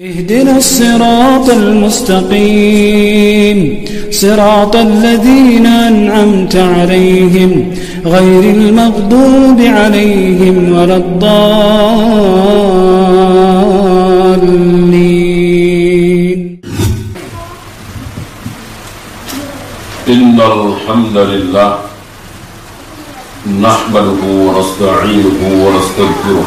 اهدنا الصراط المستقيم. صراط الذين أنعمت عليهم غير المغضوب عليهم ولا الضالين. إن الحمد لله نحمده ونستعينه ونستغفره.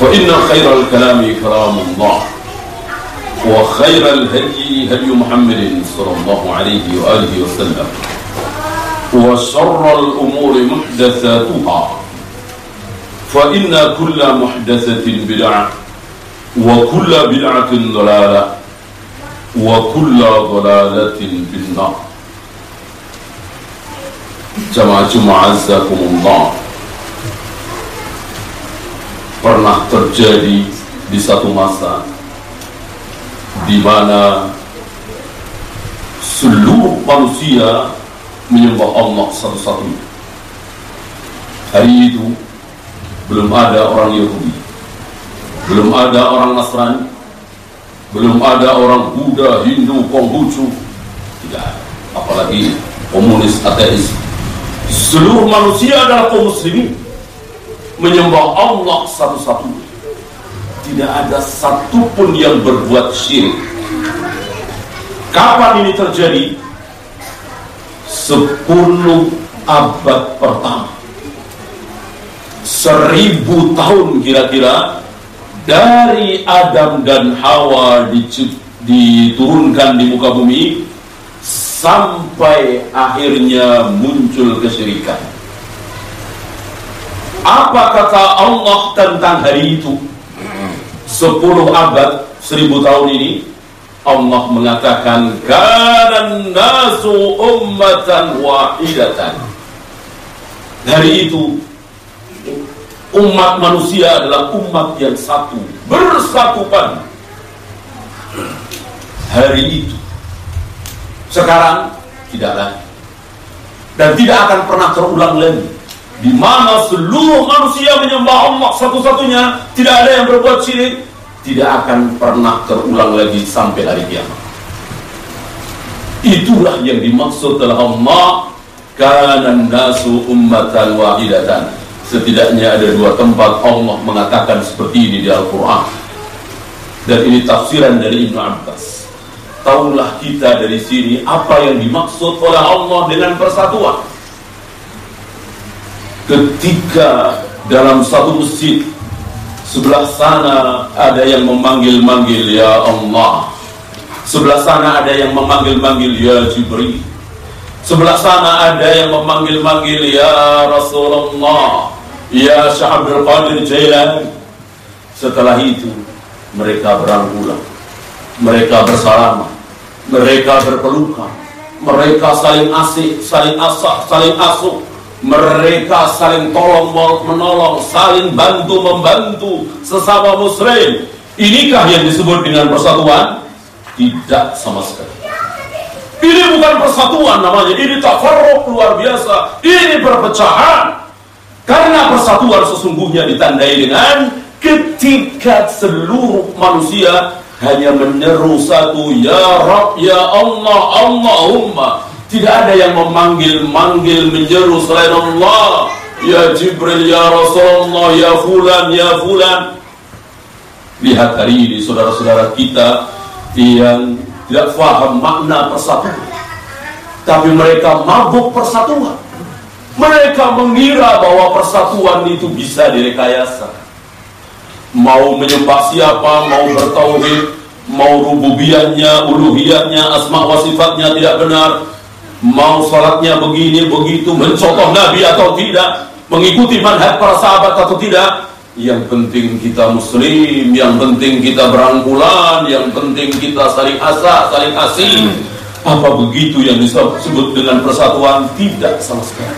فإن خير الكلام كلام الله وخير الهدي هدي محمد صلى الله عليه وآله وسلم وشر الأمور محدثاتها فإن كل محدثة بدعة وكل بدعة ضلالة وكل ضلالة في النار. Jamaah Juma'azakumullah Pernah terjadi di satu masa di mana seluruh manusia menyembah Allah satu-satunya. Hari itu belum ada orang Yahudi, belum ada orang Nasrani, belum ada orang Buddha, Hindu, Konghucu, tidak. Apalagi komunis, ateis, seluruh manusia adalah kaum muslimin menyembah Allah satu-satunya. Tidak ada satupun yang berbuat syirik. Kapan ini terjadi? 10 abad pertama. Seribu tahun kira-kira dari Adam dan Hawa diturunkan di muka bumi sampai akhirnya muncul kesyirikan. Apa kata Allah tentang hari itu? Sepuluh abad, seribu tahun ini, Allah mengatakan, Kanan nasu ummatan wahidatan. Hari itu, umat manusia adalah umat yang satu, bersatu. Hari itu, sekarang tidak lagi dan tidak akan pernah terulang lagi di mana seluruh manusia menyembah Allah satu-satunya tidak ada yang berbuat syirik tidak akan pernah terulang lagi sampai hari kiamat. Itulah yang dimaksud oleh Allah kanan nasu ummatan wahidatan. Setidaknya ada dua tempat Allah mengatakan seperti ini di Al-Quran. Dan ini tafsiran dari Ibnu Abbas. Taulah kita dari sini apa yang dimaksud oleh Allah dengan persatuan. Ketika dalam satu masjid sebelah sana ada yang memanggil-manggil ya Allah. Sebelah sana ada yang memanggil-manggil ya Jibril. Sebelah sana ada yang memanggil-manggil ya Rasulullah, ya Syekh Abdul Qadir Jailani. Setelah itu mereka berangkulan, mereka bersalaman, mereka berpelukan, mereka saling asik, saling asak, saling asuh, mereka saling tolong menolong, saling bantu membantu sesama muslim. Inikah yang disebut dengan persatuan? Tidak sama sekali. Ini bukan persatuan namanya, ini tafarruq luar biasa, ini perpecahan. Karena persatuan sesungguhnya ditandai dengan ketika seluruh manusia hanya menyeru satu ya Rabb ya Allah Allahumma tidak ada yang memanggil-manggil menyeru selain Allah. Ya Jibril ya Rasulullah ya fulan ya fulan. Lihat hari ini saudara-saudara kita yang tidak faham makna persatuan. Tapi mereka mabuk persatuan. Mereka mengira bahwa persatuan itu bisa direkayasa. Mau menyembah siapa, mau bertauhid, mau rububiyahnya, uluhiyahnya, asma wa sifatnya tidak benar, mau salatnya begini begitu, mencontoh Nabi atau tidak, mengikuti manhaj para sahabat atau tidak, yang penting kita muslim, yang penting kita berangkulan, yang penting kita saling asa, saling asing. Apa begitu yang disebut dengan persatuan? Tidak sama sekali.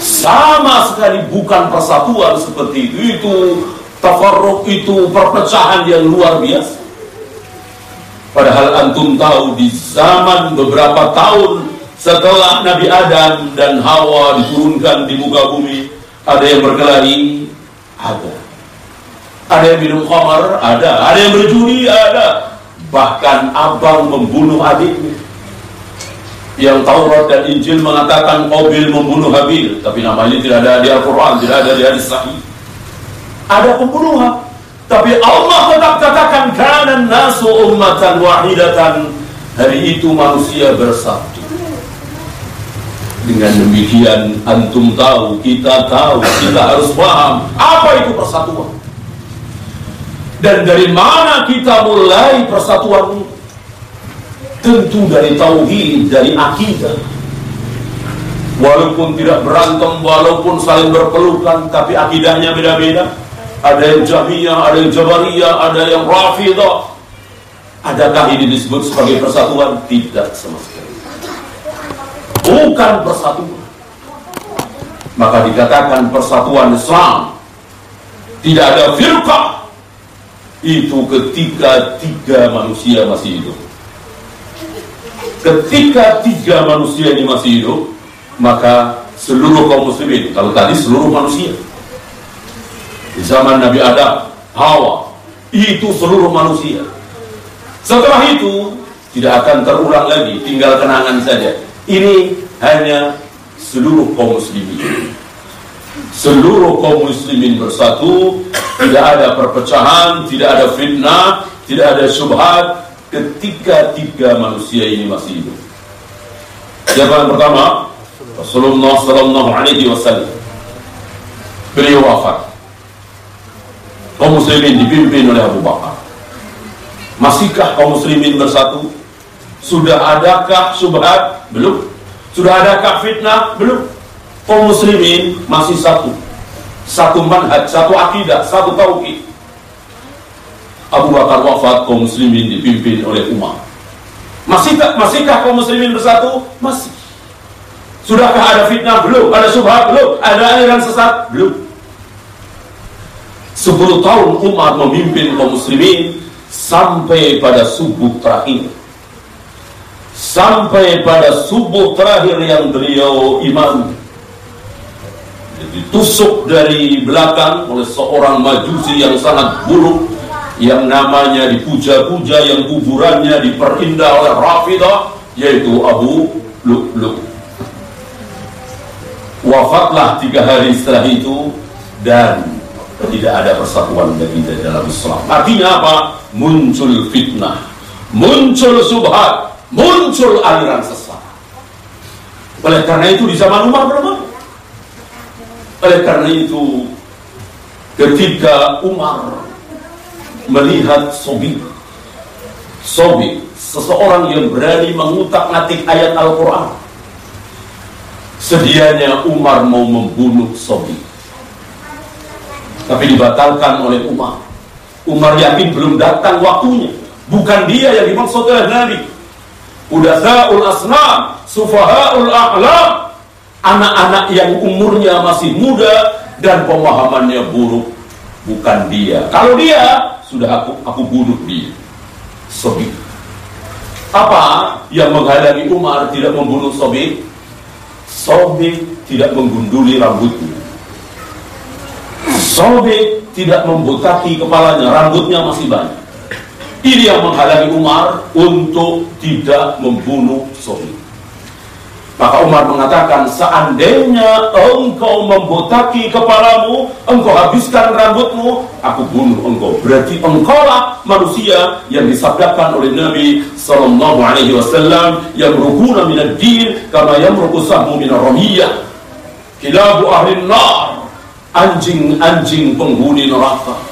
Sama sekali bukan persatuan seperti itu. Itu tafarruq itu perpecahan yang luar biasa. Padahal antum tahu di zaman beberapa tahun setelah Nabi Adam dan Hawa diturunkan di muka bumi, ada yang berkelahi, ada. Ada yang minum khamar, ada. Ada yang berjudi, ada. Bahkan abang membunuh adiknya. Yang Taurat dan Injil mengatakan Qabil membunuh Habil, tapi namanya tidak ada di Al-Quran, tidak ada di hadis sahih. Ada pembunuhan. Tapi Allah tetap katakan kanan nasu ummatan wahidatan. Hari itu manusia bersatu. Dengan demikian antum tahu, kita tahu, kita harus paham apa itu persatuan. Dan dari mana kita mulai persatuan Tentu dari tauhid, dari akidah. Walaupun tidak berantem, walaupun saling berpelukan, tapi akidahnya beda-beda. Ada yang Jahmiyah, ada yang Jabariyah, ada yang Rafidah. Adakah ini disebut sebagai persatuan? Tidak sama bukan persatuan. Maka dikatakan persatuan Islam tidak ada firqah itu ketika tiga manusia masih hidup. Ketika tiga manusia ini masih hidup, maka seluruh kaum muslimin, kalau tadi seluruh manusia, di zaman Nabi Adam, Hawa, itu seluruh manusia. Setelah itu, tidak akan terulang lagi, tinggal kenangan saja. Ini hanya seluruh kaum muslimin. Seluruh kaum muslimin bersatu, tidak ada perpecahan, tidak ada fitnah, tidak ada syubhat ketika tiga manusia ini masih hidup. Siapa yang pertama? Rasulullah sallallahu alaihi wasallam. Beliau wafat. Kaum muslimin dipimpin oleh Abu Bakar. Masihkah kaum muslimin bersatu? Sudah adakah syubhat? Belum. Sudah adakah fitnah? Belum. Kaum muslimin masih satu. Satu manhaj, satu akidah, satu tauhid. Abu Bakar wafat, kaum muslimin dipimpin oleh Umar. Masihkah, masihkah kaum muslimin bersatu? Masih. Sudahkah ada fitnah? Belum. Ada subhat? Belum. Ada aliran sesat? Belum. Sepuluh tahun Umar memimpin kaum muslimin sampai pada subuh terakhir sampai pada subuh terakhir yang beliau iman. Ditusuk dari belakang oleh seorang majusi yang sangat buruk yang namanya dipuja-puja yang kuburannya diperindah oleh Rafidah yaitu Abu Lu'lu' wafatlah tiga hari setelah itu dan tidak ada persatuan lagi dalam Islam. Artinya apa? muncul fitnah muncul subhat muncul aliran sesat. Oleh karena itu di zaman Umar belum Oleh karena itu ketika Umar melihat Sobi, Sobi seseorang yang berani mengutak-ngatik ayat Al-Quran, sedianya Umar mau membunuh Sobi. Tapi dibatalkan oleh Umar. Umar yakin belum datang waktunya. Bukan dia yang dimaksud oleh Nabi udasaul asnam, sufahaul a'lam, anak-anak yang umurnya masih muda dan pemahamannya buruk. Bukan dia. Kalau dia, sudah aku aku bunuh dia. Sobi. Apa yang menghalangi Umar tidak membunuh Sobi? Sobi tidak menggunduli rambutnya. Sobi tidak membutaki kepalanya, rambutnya masih banyak. Ini yang menghalangi Umar untuk tidak membunuh Sobi. Maka Umar mengatakan, seandainya engkau membotaki kepalamu, engkau habiskan rambutmu, aku bunuh engkau. Berarti engkaulah manusia yang disabdakan oleh Nabi Sallallahu Alaihi Wasallam yang rukuna minad din, kama yang rukusahmu minal ramiyah. Kilabu ahli nar, anjing-anjing penghuni neraka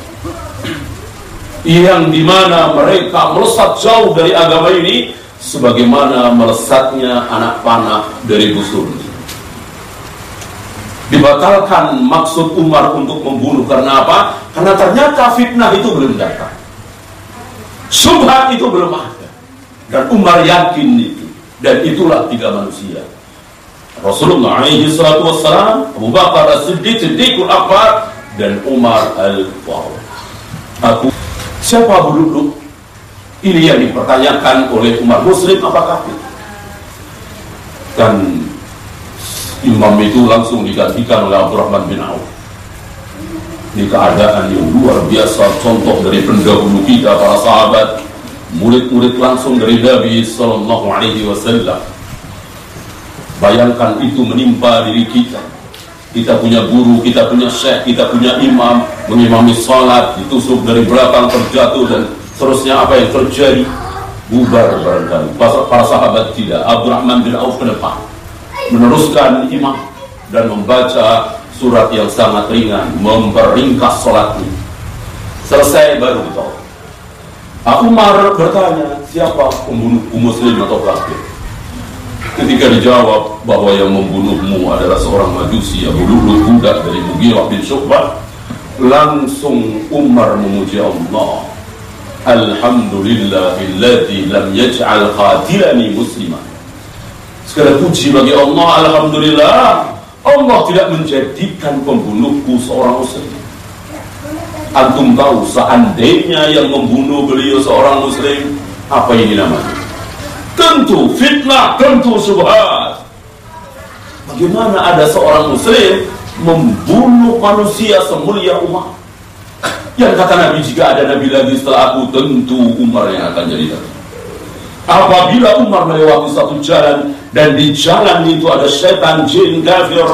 yang di mana mereka melesat jauh dari agama ini sebagaimana melesatnya anak panah dari busur. Dibatalkan maksud Umar untuk membunuh karena apa? Karena ternyata fitnah itu belum datang. Subhat itu belum ada. Dan Umar yakin itu. Dan itulah tiga manusia. Rasulullah alaihi salatu wassalam, Abu Bakar as-Siddiq, Siddiqul Akbar, dan Umar al-Faruq. Aku, siapa Abu Duduk? Ini yang dipertanyakan oleh Umar Muslim apakah itu? Dan imam itu langsung digantikan oleh Abdurrahman bin Auf ini keadaan yang luar biasa contoh dari pendahulu kita para sahabat murid-murid langsung dari Nabi Sallallahu Alaihi Wasallam bayangkan itu menimpa diri kita kita punya guru, kita punya syekh, kita punya imam mengimami salat ditusuk dari belakang terjatuh dan seterusnya apa yang terjadi? Bubar barangkali. Para sahabat tidak. Abdurrahman bin Auf ke depan meneruskan imam dan membaca surat yang sangat ringan memperingkas sholatnya selesai baru tahu Aku Umar bertanya siapa pembunuh muslim atau kafir ketika dijawab bahwa yang membunuhmu adalah seorang majusi Abu Lulut budak dari Mughirah bin Syu'bah langsung Umar memuji Allah Alhamdulillahilladzi lam yaj'al qatilani musliman Segala puji bagi Allah, Alhamdulillah. Allah tidak menjadikan pembunuhku seorang muslim. Antum tahu seandainya yang membunuh beliau seorang muslim, apa ini namanya? Tentu fitnah, tentu subhat. Bagaimana ada seorang muslim membunuh manusia semulia Umar? Yang kata Nabi jika ada Nabi lagi setelah aku tentu Umar yang akan jadi Nabi. Apabila Umar melewati satu jalan dan di jalan itu ada setan jin kafir,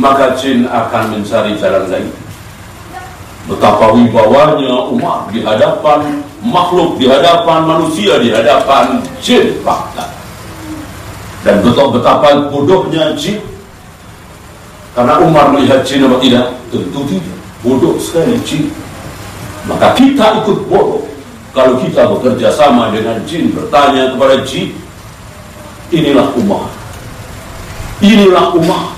maka jin akan mencari jalan lain. Betapa wibawanya Umar di hadapan makhluk, di hadapan manusia, di hadapan jin fakta. Dan betapa, betapa bodohnya jin. Karena Umar melihat jin apa tidak? Tentu tidak. Bodoh sekali jin. Maka kita ikut bodoh kalau kita bekerja sama dengan jin bertanya kepada jin inilah umat inilah umat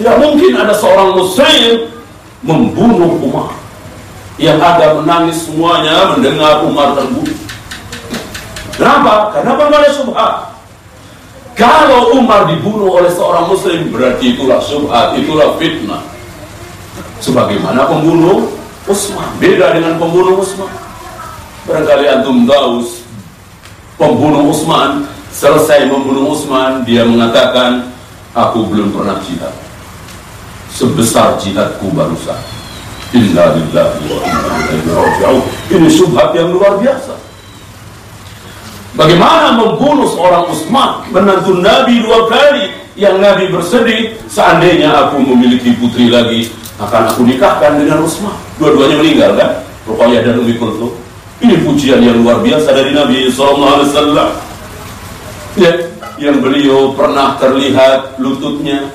tidak mungkin ada seorang muslim membunuh umat yang ada menangis semuanya mendengar Umar terbunuh. Kenapa? karena ada subhat kalau Umar dibunuh oleh seorang muslim berarti itulah subhat, itulah fitnah. Sebagaimana pembunuh Utsman beda dengan pembunuh Utsman Barangkali antum tahu pembunuh Utsman selesai membunuh Utsman dia mengatakan aku belum pernah jihad sebesar jihadku barusan Inna ini subhat yang luar biasa. Bagaimana membunuh seorang Utsman menantu Nabi dua kali yang Nabi bersedih seandainya aku memiliki putri lagi akan aku nikahkan dengan Utsman. Dua-duanya meninggal kan? Ruqayyah dan Umi Kulthum. Ini pujian yang luar biasa dari Nabi SAW. Ya, yang beliau pernah terlihat lututnya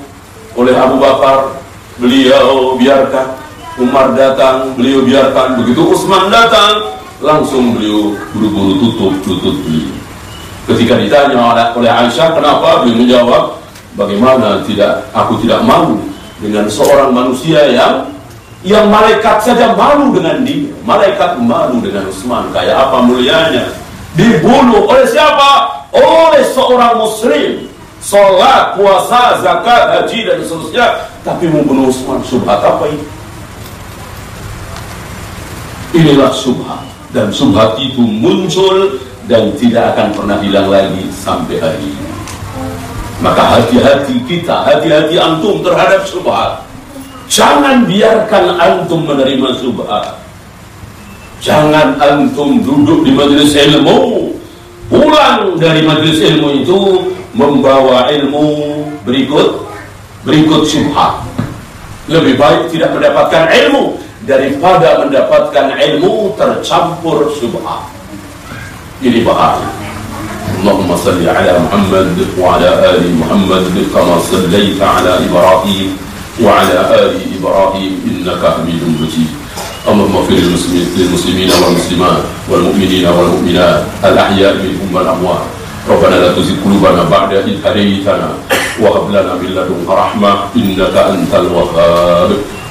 oleh Abu Bakar. Beliau biarkan Umar datang, beliau biarkan. Begitu Utsman datang, langsung beliau buru-buru tutup lutut beliau. Ketika ditanya oleh Aisyah kenapa, beliau menjawab, bagaimana tidak aku tidak malu dengan seorang manusia yang yang malaikat saja malu dengan dia. Malaikat malu dengan Utsman kayak apa mulianya? Dibunuh oleh siapa? Oleh seorang muslim. Sholat puasa zakat haji dan seterusnya. Tapi membunuh Utsman subhat apa ini inilah subhat dan subhat itu muncul dan tidak akan pernah hilang lagi sampai hari ini. Maka hati-hati kita hati-hati antum terhadap subhat Jangan biarkan antum menerima subhat. Jangan antum duduk di majelis ilmu, pulang dari majelis ilmu itu membawa ilmu berikut. Berikut subhat. Lebih baik tidak mendapatkan ilmu daripada mendapatkan ilmu tercampur subhat. Ini bahaya. اللهم صل على محمد وعلى آل محمد كما صليت على إبراهيم وعلى آل إبراهيم إنك حميد مجيد اللهم اغفر للمسلمين والمسلمات والمؤمنين والمؤمنات الأحياء منهم والأموات ربنا لا تزغ قلوبنا بعد إذ هديتنا وهب لنا من لدنك رحمة إنك أنت الوهاب